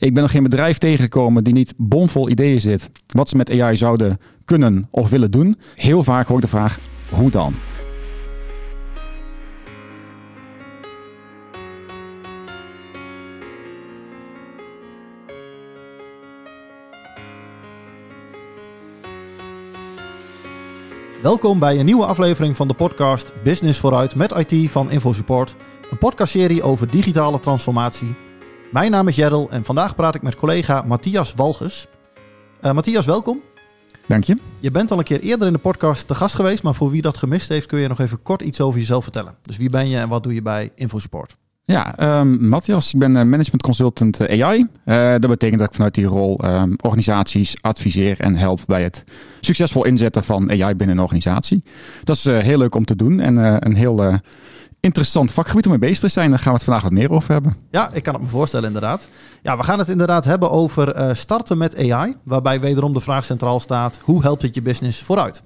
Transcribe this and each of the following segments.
Ik ben nog geen bedrijf tegengekomen die niet bomvol ideeën zit. Wat ze met AI zouden kunnen of willen doen. Heel vaak hoor ik de vraag, hoe dan? Welkom bij een nieuwe aflevering van de podcast Business vooruit met IT van InfoSupport. Een podcastserie over digitale transformatie. Mijn naam is Jerrel en vandaag praat ik met collega Matthias Walges. Uh, Matthias, welkom. Dank je. Je bent al een keer eerder in de podcast te gast geweest, maar voor wie dat gemist heeft kun je nog even kort iets over jezelf vertellen. Dus wie ben je en wat doe je bij InfoSupport? Ja, um, Matthias, ik ben uh, management consultant uh, AI. Uh, dat betekent dat ik vanuit die rol um, organisaties adviseer en help bij het succesvol inzetten van AI binnen een organisatie. Dat is heel leuk om te doen en een heel interessant vakgebied om mee bezig te zijn. Daar gaan we het vandaag wat meer over hebben. Ja, ik kan het me voorstellen inderdaad. Ja, we gaan het inderdaad hebben over starten met AI, waarbij wederom de vraag centraal staat, hoe helpt het je business vooruit?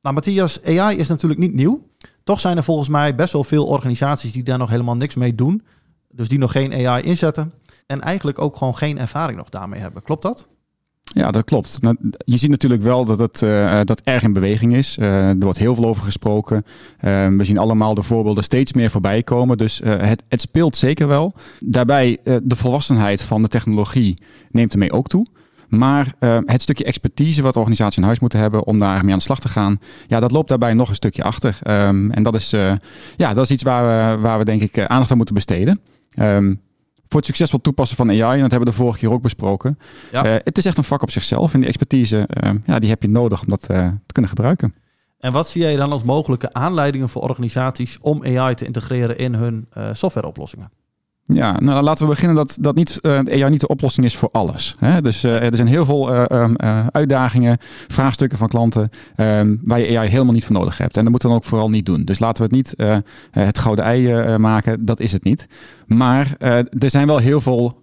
Nou, Matthias, AI is natuurlijk niet nieuw. Toch zijn er volgens mij best wel veel organisaties die daar nog helemaal niks mee doen. Dus die nog geen AI inzetten. En eigenlijk ook gewoon geen ervaring nog daarmee hebben. Klopt dat? Ja, dat klopt. Nou, je ziet natuurlijk wel dat het uh, dat erg in beweging is. Uh, er wordt heel veel over gesproken. We zien allemaal de voorbeelden steeds meer voorbij komen. Dus het, het speelt zeker wel. Daarbij de volwassenheid van de technologie neemt ermee ook toe. Maar het stukje expertise wat organisaties in huis moeten hebben om daarmee aan de slag te gaan, ja, dat loopt daarbij nog een stukje achter. Um, en dat is, ja, dat is iets waar we, waar we denk ik aandacht aan moeten besteden. Um, voor het succesvol toepassen van AI, en dat hebben we de vorige keer ook besproken. Ja. Uh, het is echt een vak op zichzelf en die expertise, ja, die heb je nodig om dat te kunnen gebruiken. En wat zie jij dan als mogelijke aanleidingen voor organisaties om AI te integreren in hun softwareoplossingen? Ja, nou laten we beginnen dat, dat niet, AI niet de oplossing is voor alles. Hè? Dus uh, er zijn heel veel uh, um, uitdagingen, vraagstukken van klanten um, waar je AI helemaal niet voor nodig hebt. En dat moeten we dan ook vooral niet doen. Dus laten we het niet het gouden ei maken, dat is het niet. Maar er zijn wel heel veel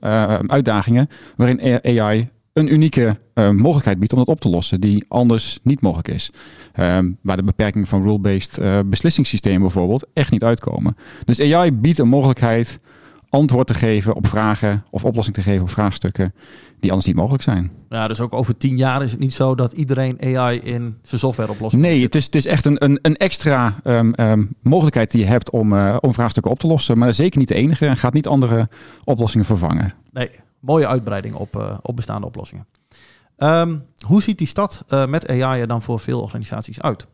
uitdagingen waarin AI een unieke mogelijkheid biedt om dat op te lossen die anders niet mogelijk is. Waar de beperkingen van rule-based beslissingssystemen bijvoorbeeld echt niet uitkomen. Dus AI biedt een mogelijkheid antwoord te geven op vragen of oplossing te geven op vraagstukken die anders niet mogelijk zijn. Ja, dus ook over tien jaar is het niet zo dat iedereen AI in zijn software oplossing Nee, het is, het is echt een, een, een extra um, um, mogelijkheid die je hebt om, uh, om vraagstukken op te lossen, maar zeker niet de enige en gaat niet andere oplossingen vervangen. Nee, mooie uitbreiding op, uh, op bestaande oplossingen. Um, hoe ziet die stad uh, met AI er dan voor veel organisaties uit?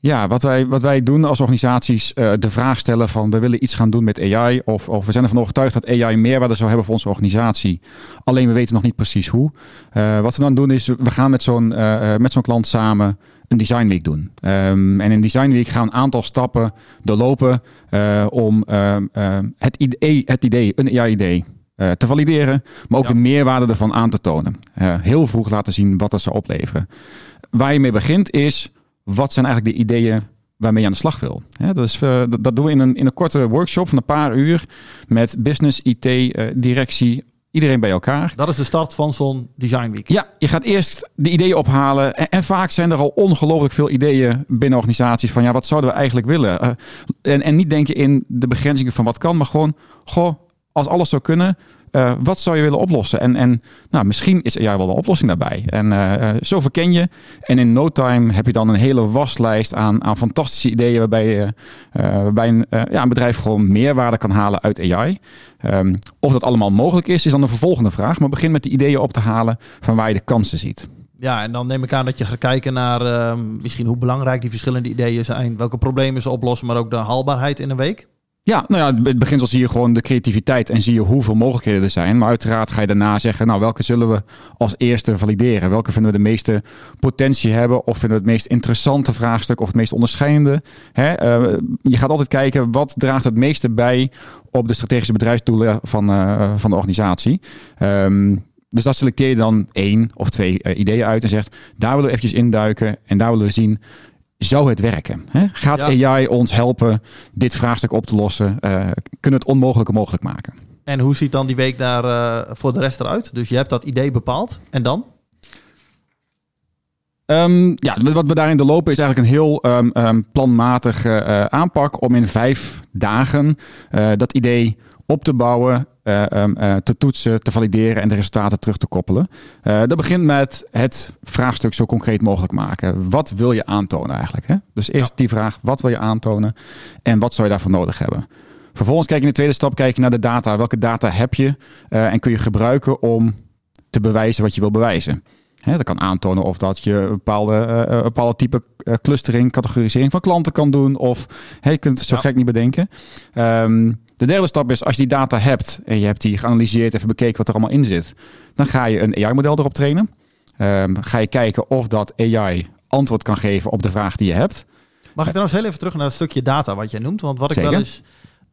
Ja, wat wij, wat wij doen als organisaties, uh, de vraag stellen van we willen iets gaan doen met AI. Of, of we zijn ervan overtuigd dat AI meerwaarde zou hebben voor onze organisatie. Alleen we weten nog niet precies hoe. Uh, wat we dan doen is, we gaan met zo'n uh, met zo'n klant samen een design week doen. Um, en in design week gaan we een aantal stappen doorlopen om het, idee, het idee, een AI-idee, te valideren. Maar ook ja. de meerwaarde ervan aan te tonen. heel vroeg laten zien wat dat zou opleveren. Waar je mee begint is wat zijn eigenlijk de ideeën waarmee je aan de slag wil. Ja, dat, is, uh, dat, dat, doen we in een, in een korte workshop van een paar uur met business, IT, uh, directie, iedereen bij elkaar. Dat is de start van zo'n design week. Ja, je gaat eerst de ideeën ophalen. En, en vaak zijn er al ongelooflijk veel ideeën binnen organisaties van ja, wat zouden we eigenlijk willen? Uh, en, en niet denken in de begrenzingen van wat kan, maar gewoon, goh, als alles zou kunnen, uh, wat zou je willen oplossen? En, en nou, misschien is ja wel een oplossing daarbij. En uh, zo verken je. En in no time heb je dan een hele waslijst aan, aan fantastische ideeën waarbij, je, waarbij een, ja, een bedrijf gewoon meerwaarde kan halen uit AI. Um, of dat allemaal mogelijk is, is dan de vervolgende vraag. Maar begin met de ideeën op te halen van waar je de kansen ziet. Ja, en dan neem ik aan dat je gaat kijken naar uh, misschien hoe belangrijk die verschillende ideeën zijn, welke problemen ze oplossen, maar ook de haalbaarheid in een week. Ja, nou ja, het beginsel zie je gewoon de creativiteit en zie je hoeveel mogelijkheden er zijn. Maar uiteraard ga je daarna zeggen, nou welke zullen we als eerste valideren? Welke vinden we de meeste potentie hebben? Of vinden we het meest interessante vraagstuk of het meest onderscheidende? Hè? Uh, je gaat altijd kijken, wat draagt het meeste bij op de strategische bedrijfsdoelen van, uh, van de organisatie? Um, dus dat selecteer je dan één of twee uh, ideeën uit en zegt, daar willen we eventjes induiken en daar willen we zien zou het werken? Hè? Gaat ja. AI ons helpen dit vraagstuk op te lossen? Uh, kunnen het onmogelijke mogelijk maken? En hoe ziet dan die week daar uh, voor de rest eruit? Dus je hebt dat idee bepaald en dan? Um, ja, wat we daarin lopen is eigenlijk een heel um, um, planmatige uh, aanpak om in vijf dagen dat idee op te bouwen, uh, um, uh, te toetsen, te valideren en de resultaten terug te koppelen. Uh, dat begint met het vraagstuk zo concreet mogelijk maken. Wat wil je aantonen eigenlijk? Hè? Dus eerst ja. die vraag, wat wil je aantonen en wat zou je daarvoor nodig hebben? Vervolgens kijk je in de tweede stap kijk je naar de data. Welke data heb je en kun je gebruiken om te bewijzen wat je wil bewijzen? Dat kan aantonen of dat je een bepaalde, uh, bepaalde type clustering, categorisering van klanten kan doen. Of hè, je kunt het zo ja. gek niet bedenken. Um, de derde stap is, als je die data hebt en je hebt die geanalyseerd, even bekeken wat er allemaal in zit, dan ga je een AI-model erop trainen. Um, ga je kijken of dat AI antwoord kan geven op de vraag die je hebt. Mag ik trouwens heel even terug naar het stukje data wat jij noemt? Want wat Zeker. ik wel eens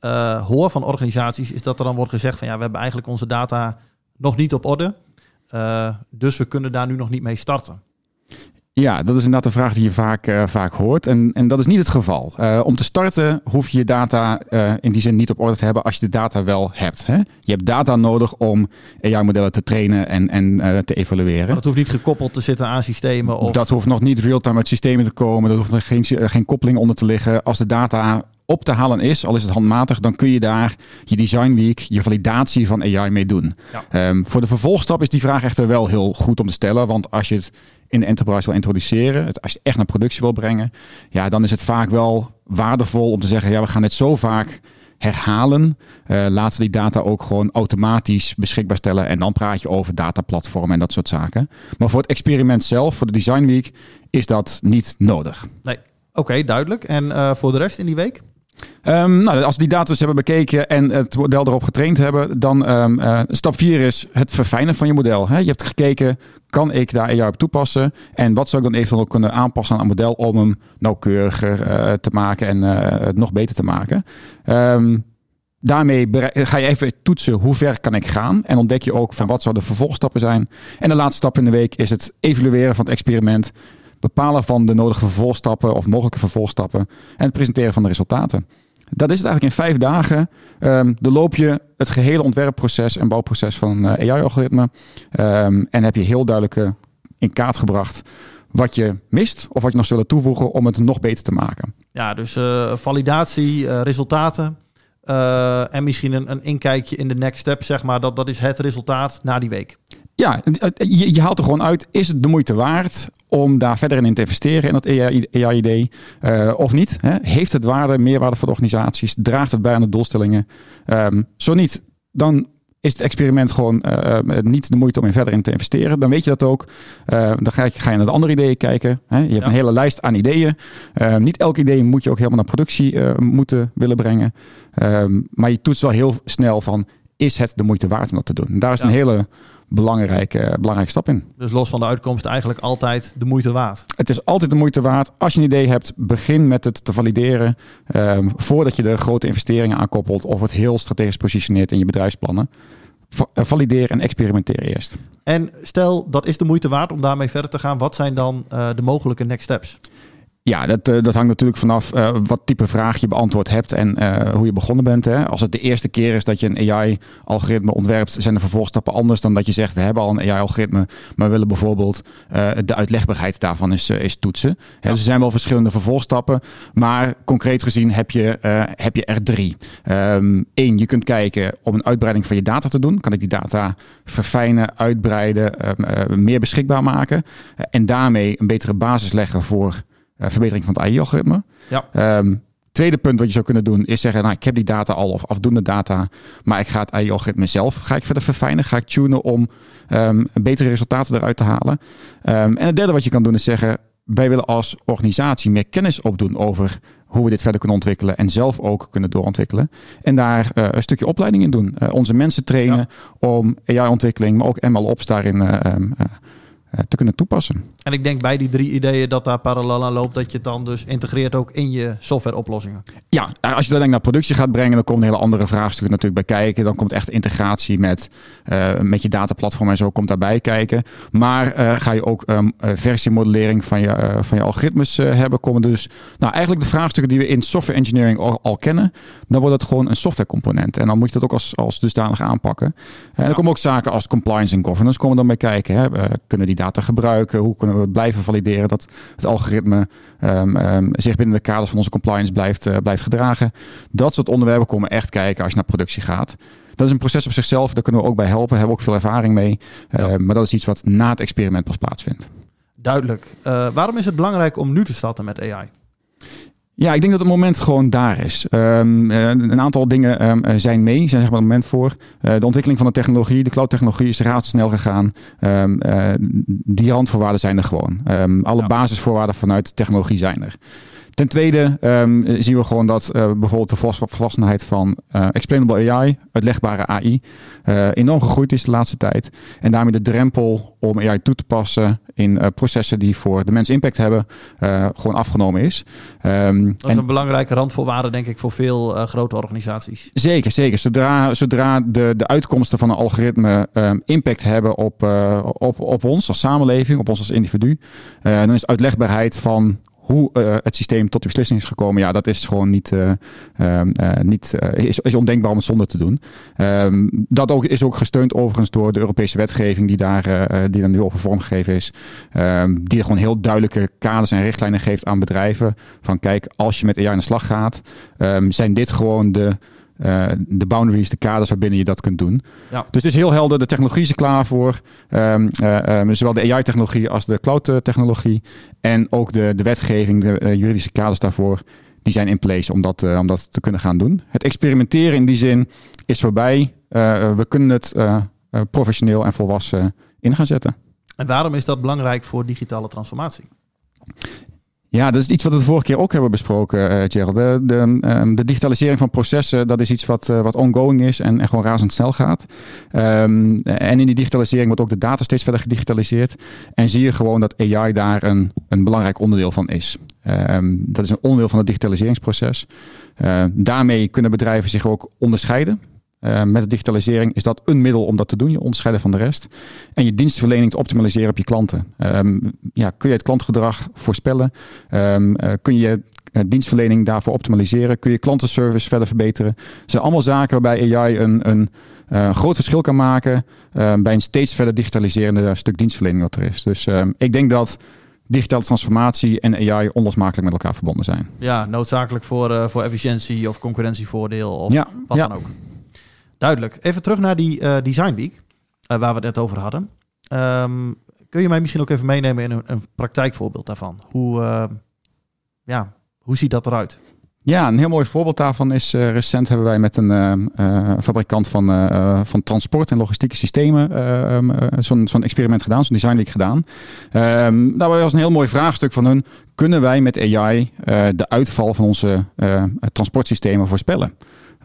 uh, hoor van organisaties, is dat er dan wordt gezegd van ja, we hebben eigenlijk onze data nog niet op orde. Uh, dus we kunnen daar nu nog niet mee starten. Ja, dat is inderdaad een vraag die je vaak, uh, vaak hoort. En, en dat is niet het geval. Uh, om te starten hoef je je data uh, in die zin niet op orde te hebben als je de data wel hebt. Hè? Je hebt data nodig om AI-modellen te trainen en, en te evalueren. Maar dat hoeft niet gekoppeld te zitten aan systemen? Of... Dat hoeft nog niet real-time uit systemen te komen. Dat hoeft er geen, geen koppeling onder te liggen. Als de data op te halen is, al is het handmatig, dan kun je daar je design week, je validatie van AI mee doen. Ja. Um, voor de vervolgstap is die vraag echter wel heel goed om te stellen, want als je het in de enterprise wil introduceren, het, als je echt naar productie wil brengen, ja, dan is het vaak wel waardevol om te zeggen, ja, we gaan dit zo vaak herhalen. Uh, laten we die data ook gewoon automatisch beschikbaar stellen. En dan praat je over dataplatformen en dat soort zaken. Maar voor het experiment zelf, voor de Design Week, is dat niet nodig. Nee, oké, duidelijk. En uh, voor de rest in die week? Um, nou, als die data dus hebben bekeken en het model erop getraind hebben, dan um, uh, stap 4 is het verfijnen van je model. Hè? Je hebt gekeken, kan ik daar AI op toepassen? En wat zou ik dan eventueel kunnen aanpassen aan een model om hem nauwkeuriger uh, te maken en uh, het nog beter te maken? Um, daarmee ga je even toetsen hoe ver kan ik gaan. En ontdek je ook van wat zouden de vervolgstappen zijn. En de laatste stap in de week is het evalueren van het experiment bepalen van de nodige vervolgstappen of mogelijke vervolgstappen en het presenteren van de resultaten. Dat is het eigenlijk in vijf dagen. Um, loop je het gehele ontwerpproces en bouwproces van uh, AI-algoritme. Um, en heb je heel duidelijk in kaart gebracht wat je mist of wat je nog zullen toevoegen om het nog beter te maken. Ja, dus uh, validatie, resultaten en misschien een, een inkijkje in de next step, zeg maar. Dat, dat is het resultaat na die week. Ja, je, je, haalt er gewoon uit, is het de moeite waard om daar verder in te investeren in dat AI-idee uh, of niet? Hè? Heeft het waarde, meerwaarde voor de organisaties? Draagt het bij aan de doelstellingen? Um, zo niet, dan is het experiment gewoon uh, niet de moeite om in verder in te investeren. Dan weet je dat ook. Uh, dan ga je, ga je naar de andere ideeën kijken. Hè? Je hebt ja. een hele lijst aan ideeën. Uh, niet elk idee moet je ook helemaal naar productie moeten willen brengen. Ehm, maar je toetst wel heel snel van, is het de moeite waard om dat te doen? En daar is ja. een hele belangrijke, belangrijke stap in. Dus los van de uitkomst eigenlijk altijd de moeite waard? Het is altijd de moeite waard. Als je een idee hebt, begin met het te valideren. Um, voordat je de grote investeringen aankoppelt of het heel strategisch positioneert in je bedrijfsplannen. Valideer en experimenteer eerst. En stel dat is de moeite waard om daarmee verder te gaan. Wat zijn dan uh, de mogelijke next steps? Ja, dat, uh, dat hangt natuurlijk vanaf uh, wat type vraag je beantwoord hebt en uh, hoe je begonnen bent. Hè. Als het de eerste keer is dat je een AI-algoritme ontwerpt, zijn de vervolgstappen anders dan dat je zegt, we hebben al een AI-algoritme, maar willen bijvoorbeeld de uitlegbaarheid daarvan is, is toetsen. Ja. Dus er zijn wel verschillende vervolgstappen, maar concreet gezien heb je, heb je er drie. Eén, um, je kunt kijken om een uitbreiding van je data te doen. Kan ik die data verfijnen, uitbreiden, meer beschikbaar maken en daarmee een betere basis leggen voor verbetering van het AI-algoritme. Ja. Um, tweede punt wat je zou kunnen doen is zeggen, nou, ik heb die data al of afdoende data, maar ik ga het AI-algoritme zelf ga ik verder verfijnen, ga ik tunen om um, betere resultaten eruit te halen. Um, en het derde wat je kan doen is zeggen, wij willen als organisatie meer kennis opdoen over hoe we dit verder kunnen ontwikkelen en zelf ook kunnen doorontwikkelen. En daar uh, een stukje opleiding in doen. Uh, onze mensen trainen ja. om AI-ontwikkeling, maar ook MLOps daarin uh, te kunnen toepassen. En ik denk bij die drie ideeën dat daar parallel aan loopt, dat je het dan dus integreert ook in je softwareoplossingen. Ja, als je dat denk naar productie gaat brengen, dan komen hele andere vraagstukken natuurlijk bij kijken. Dan komt echt integratie met, uh, met je dataplatform en zo komt daarbij kijken. Maar uh, ga je ook um, versiemodellering van je, uh, van je algoritmes hebben, komen dus nou, eigenlijk de vraagstukken die we in software engineering al, al, kennen, dan wordt het gewoon een softwarecomponent. En dan moet je dat ook als, als dusdanig aanpakken. En ja. dan komen ook zaken als compliance en governance komen dan bij kijken. Hè. kunnen die data gebruiken? Hoe kunnen we blijven valideren dat het algoritme ehm, ehm, zich binnen de kaders van onze compliance blijft, uh, blijft gedragen? Dat soort onderwerpen komen echt kijken als je naar productie gaat. Dat is een proces op zichzelf, daar kunnen we ook bij helpen. Daar hebben we ook veel ervaring mee. Ja. maar dat is iets wat na het experiment pas plaatsvindt. Duidelijk. waarom is het belangrijk om nu te starten met AI? Ja, ik denk dat het moment gewoon daar is. Um, een aantal dingen um, zijn mee, zijn zeg maar het moment voor. Uh, de ontwikkeling van de technologie, de cloud-technologie is razendsnel gegaan. Um, uh, die randvoorwaarden zijn er gewoon. alle ja. basisvoorwaarden vanuit technologie zijn er. Ten tweede um, zien we gewoon dat uh, bijvoorbeeld de volwassenheid van uh, explainable AI, uitlegbare AI, uh, enorm gegroeid is de laatste tijd. En daarmee de drempel om AI toe te passen in processen die voor de mens impact hebben, gewoon afgenomen is. Um, dat is een belangrijke randvoorwaarde, denk ik, voor veel grote organisaties. Zeker, zeker. Zodra, zodra de, de uitkomsten van een algoritme um, impact hebben op, op, op ons als samenleving, op ons als individu, dan is uitlegbaarheid van hoe uh, het systeem tot die beslissing is gekomen, ja, dat is gewoon niet, uh, niet is, ondenkbaar om het zonder te doen. Um, dat ook, is ook gesteund overigens door de Europese wetgeving die daar, die daar nu over vormgegeven is. Um, die gewoon heel duidelijke kaders en richtlijnen geeft aan bedrijven. Van kijk, als je met AI aan de slag gaat, zijn dit gewoon de uh, de boundaries, de kaders waarbinnen je dat kunt doen. Ja. Dus het is heel helder, de technologie is er klaar voor. Um, uh, um, zowel de AI-technologie als de cloud-technologie. En ook de, de wetgeving, de uh, juridische kaders daarvoor, die zijn in place om dat, om dat te kunnen gaan doen. Het experimenteren in die zin is voorbij. we kunnen het professioneel en volwassen in gaan zetten. En waarom is dat belangrijk voor digitale transformatie? Ja, dat is iets wat we de vorige keer ook hebben besproken, uh, Gerald. De, de, um, de, digitalisering van processen, dat is iets wat, uh, wat ongoing is en, en gewoon razendsnel gaat. Um, en in die digitalisering wordt ook de data steeds verder gedigitaliseerd. En zie je gewoon dat AI daar een, een belangrijk onderdeel van is. Um, dat is een onderdeel van het digitaliseringsproces. Daarmee kunnen bedrijven zich ook onderscheiden. Uh, met de digitalisering is dat een middel om dat te doen, je onderscheiden van de rest. En je dienstverlening te optimaliseren op je klanten. Um, ja, kun je het klantgedrag voorspellen? Um, uh, kun je uh, dienstverlening daarvoor optimaliseren? Kun je klantenservice verder verbeteren? Dat zijn allemaal zaken waarbij AI een, een groot verschil kan maken bij een steeds verder digitaliserende stuk dienstverlening wat er is. Dus ehm, ik denk dat digitale transformatie en AI onlosmakelijk met elkaar verbonden zijn. Ja, noodzakelijk voor, voor efficiëntie of concurrentievoordeel of ja, wat ja. dan ook. Duidelijk. Even terug naar die uh, Design Week, uh, waar we het net over hadden. Um, kun je mij misschien ook even meenemen in een, een praktijkvoorbeeld daarvan? Hoe, uh, ja, hoe ziet dat eruit? Ja, een heel mooi voorbeeld daarvan is recent hebben wij met een fabrikant van, van transport en logistieke systemen um, zo'n experiment gedaan, zo'n design week gedaan. Um, daar was een heel mooi vraagstuk van hun. Kunnen wij met AI de uitval van onze transportsystemen voorspellen?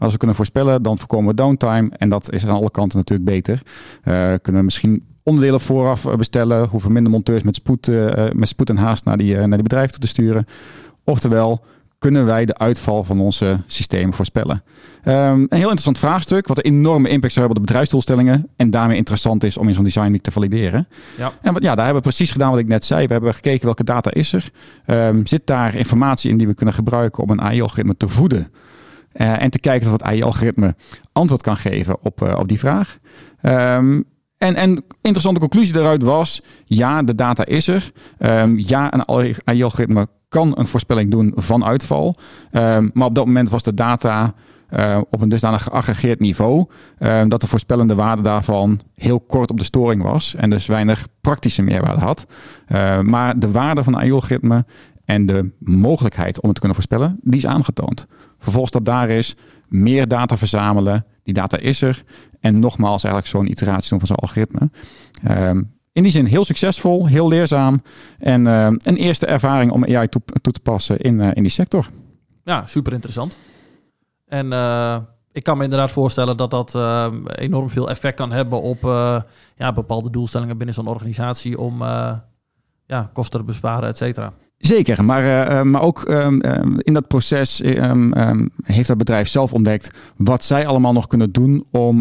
Als we kunnen voorspellen, dan voorkomen we downtime. En dat is aan alle kanten natuurlijk beter. Uh, kunnen we misschien onderdelen vooraf eh, bestellen. Hoeven minder monteurs met spoed, uh, met spoed en haast naar die, naar die bedrijven te sturen. Oftewel, kunnen wij de uitval van onze systemen voorspellen? Um, een heel interessant vraagstuk, wat een enorme impact zou hebben op de bedrijfsdoelstellingen. En daarmee interessant is om in zo'n design week te valideren. Ja. En wat, ja, daar hebben we precies gedaan wat ik net zei. We hebben gekeken welke data is er. Um, zit daar informatie in die we kunnen gebruiken om een AI-algoritme te voeden? Uh, en te kijken of het AI-algoritme antwoord kan geven op, uh, op die vraag. Um, en, en interessante conclusie daaruit was: ja, de data is er. Um, ja, een AI-algoritme kan een voorspelling doen van uitval. Um, maar op dat moment was de data uh, op een dusdanig geaggregeerd niveau. Dat de voorspellende waarde daarvan heel kort op de storing was. En dus weinig praktische meerwaarde had. Maar de waarde van een AI-algoritme en de mogelijkheid om het te kunnen voorspellen, die is aangetoond. Vervolgstap daar is meer data verzamelen. Die data is er. En nogmaals eigenlijk zo'n iteratie doen van zo'n algoritme. Um, in die zin heel succesvol, heel leerzaam. En uh, een eerste ervaring om AI toe, te passen in, uh, in die sector. Ja, super interessant. En uh, ik kan me inderdaad voorstellen dat dat ehm, enorm veel effect kan hebben op ja, bepaalde doelstellingen binnen zo'n organisatie om ja, kosten te besparen, et cetera. Zeker, maar, uh, maar ook um, in dat proces um, um, heeft dat bedrijf zelf ontdekt wat zij allemaal nog kunnen doen om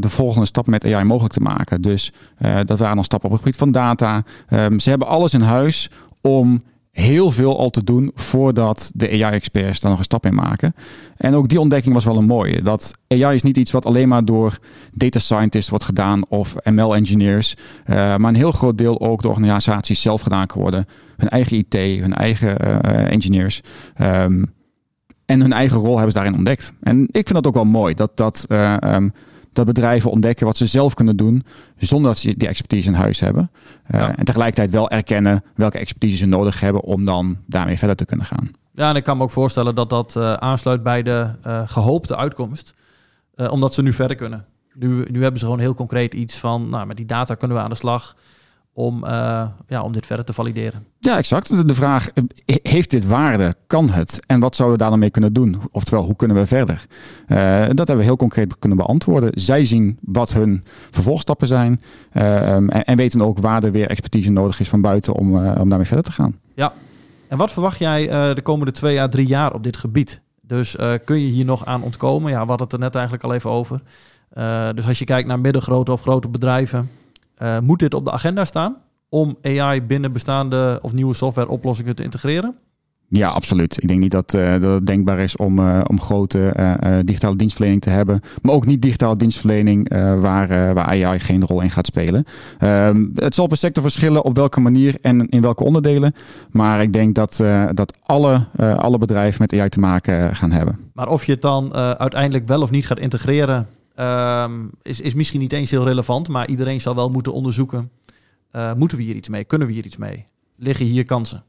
de volgende stap met AI mogelijk te maken. Dus dat waren dan stappen op het gebied van data. ze hebben alles in huis om heel veel al te doen voordat de AI-experts daar nog een stap in maken. En ook die ontdekking was wel een mooie. Dat AI is niet iets wat alleen maar door data scientists wordt gedaan of ML-engineers, uh, maar een heel groot deel ook door organisaties zelf gedaan kan worden. Hun eigen IT, hun eigen uh, engineers. Um, en hun eigen rol hebben ze daarin ontdekt. En ik vind dat ook wel mooi. Dat, dat uh, um, dat bedrijven ontdekken wat ze zelf kunnen doen zonder dat ze die expertise in huis hebben. Uh, ja. En tegelijkertijd wel erkennen welke expertise ze nodig hebben om dan daarmee verder te kunnen gaan. Ja, en ik kan me ook voorstellen dat dat uh, aansluit bij de uh, gehoopte uitkomst, omdat ze nu verder kunnen. Nu, nu hebben ze gewoon heel concreet iets van, nou, met die data kunnen we aan de slag om, uh, ja, om dit verder te valideren. Ja, exact. De vraag, heeft dit waarde? Kan het? En wat zouden we daar dan mee kunnen doen? Oftewel, hoe kunnen we verder? Uh, dat hebben we heel concreet kunnen beantwoorden. Zij zien wat hun vervolgstappen zijn uh, en, en, weten ook waar er weer expertise nodig is van buiten om, om daarmee verder te gaan. Ja, en wat verwacht jij de komende twee à drie jaar op dit gebied? Dus kun je hier nog aan ontkomen? Ja, we hadden het er net eigenlijk al even over. dus als je kijkt naar middengrote of grote bedrijven, uh, moet dit op de agenda staan om AI binnen bestaande of nieuwe softwareoplossingen te integreren? Ja, absoluut. Ik denk niet dat, uh, dat het denkbaar is om, uh, om grote uh, digitale dienstverlening te hebben. Maar ook niet digitale dienstverlening waar, waar AI geen rol in gaat spelen. Ehm, het zal per sector verschillen op welke manier en in welke onderdelen. Maar ik denk dat, dat alle, alle bedrijven met AI te maken gaan hebben. Maar of je het dan uiteindelijk wel of niet gaat integreren Um, is, is misschien niet eens heel relevant, maar iedereen zal wel moeten onderzoeken. Uh, moeten we hier iets mee? Kunnen we hier iets mee? Liggen hier kansen?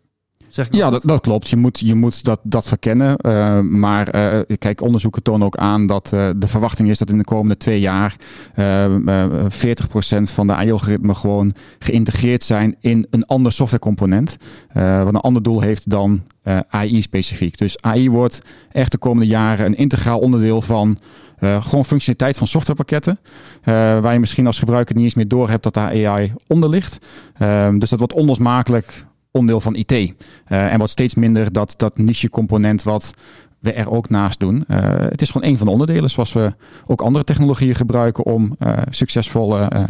Zeg ja, dat, dat, klopt. Je moet, je moet dat, dat verkennen. Uh, maar uh, kijk, onderzoeken tonen ook aan dat uh, de verwachting is dat in de komende twee jaar 40% van de AI-algoritmen gewoon geïntegreerd zijn in een ander softwarecomponent. wat een ander doel heeft dan AI specifiek. Dus AI wordt echt de komende jaren een integraal onderdeel van uh, gewoon functionaliteit van softwarepakketten. Uh, waar je misschien als gebruiker niet eens meer door hebt dat daar AI onder ligt. Uh, dus dat wordt onlosmakelijk onderdeel van IT. Uh, en wat steeds minder dat, dat niche component wat we er ook naast doen. Het is gewoon een van de onderdelen zoals we ook andere technologieën gebruiken om succesvolle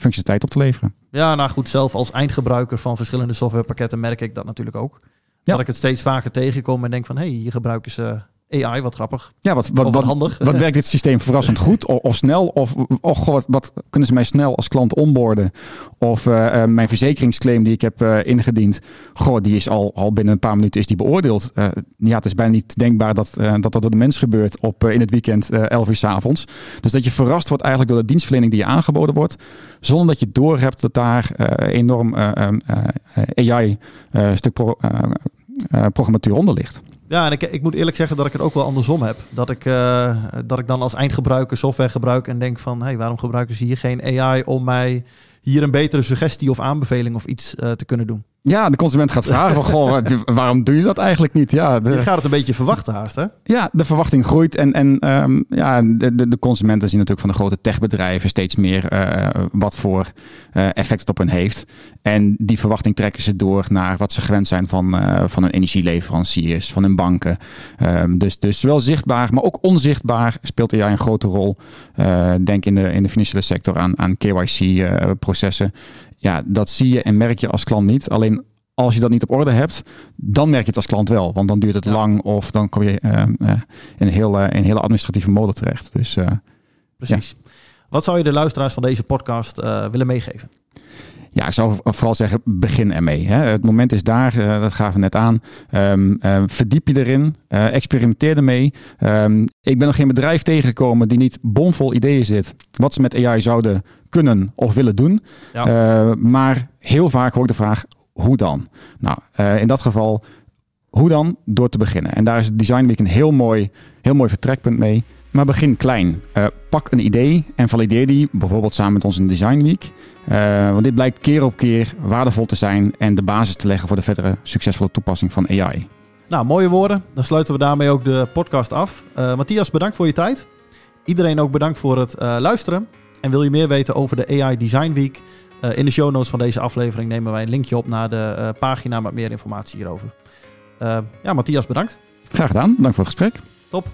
functionaliteit op te leveren. Ja, nou goed, zelf als eindgebruiker van verschillende softwarepakketten merk ik dat natuurlijk ook. Ja. Dat ik het steeds vaker tegenkom en denk van hé, hey, hier gebruiken ze AI, wat grappig. Ja, wat, wat, wat handig. Wat werkt dit systeem verrassend goed of, of snel? Of oh, goh, wat, wat, kunnen ze mij snel als klant onboorden? Of uh, mijn verzekeringsclaim die ik heb uh, ingediend, goh, die is al, al binnen een paar minuten is die beoordeeld. Uh, ja, het is bijna niet denkbaar dat dat, dat door de mens gebeurt op, in het weekend 11 uur s avonds. Dus dat je verrast wordt eigenlijk door de dienstverlening die je aangeboden wordt, zonder dat je doorhebt dat daar enorm AI-stuk pro, programmatuur onder ligt. Ja, en ik, ik moet eerlijk zeggen dat ik het ook wel andersom heb. Dat ik, uh, dat ik dan als eindgebruiker software gebruik en denk van... hé, hey, waarom gebruiken ze hier geen AI om mij hier een betere suggestie of aanbeveling of iets uh, te kunnen doen? Ja, de consument gaat vragen van, goh, waarom doe je dat eigenlijk niet? Ja, de, je gaat het een beetje verwachten haast, hè? Ja, de verwachting groeit en, en um, ja, de, de, de, consumenten zien natuurlijk van de grote techbedrijven steeds meer uh, wat voor uh, effect het op hen heeft. En die verwachting trekken ze door naar wat ze gewend zijn van, uh, van hun energieleveranciers, van hun banken. Um, dus, dus zowel zichtbaar, maar ook onzichtbaar speelt AI een grote rol. denk in de, in de financiële sector aan, aan KYC-processen ja, dat zie je en merk je als klant niet. Alleen als je dat niet op orde hebt, dan merk je het als klant wel. Want dan duurt het lang of dan kom je uh, uh, in, een hele, in een hele administratieve mode terecht. Dus, Precies. Ja. Wat zou je de luisteraars van deze podcast willen meegeven? Ja, ik zou vooral zeggen, begin ermee. Hè. Het moment is daar, uh, dat gaven we net aan. Um, uh, verdiep je erin, uh, experimenteer ermee. Um, ik ben nog geen bedrijf tegengekomen die niet bomvol ideeën zit. Wat ze met AI zouden kunnen of willen doen. Ja. maar heel vaak hoor ik de vraag, hoe dan? Nou, in dat geval, hoe dan? Door te beginnen. En daar is Design Week een heel mooi, heel mooi vertrekpunt mee. Maar begin klein. Uh, pak een idee en valideer die, bijvoorbeeld samen met ons in Design Week. Uh, want dit blijkt keer op keer waardevol te zijn en de basis te leggen voor de verdere succesvolle toepassing van AI. Nou, mooie woorden. Dan sluiten we daarmee ook de podcast af. Uh, Matthias, bedankt voor je tijd. Iedereen ook bedankt voor het luisteren. En wil je meer weten over de AI Design Week? in de show notes van deze aflevering nemen wij een linkje op naar de pagina met meer informatie hierover. ja, Matthias, bedankt. Graag gedaan. Dank voor het gesprek. Top.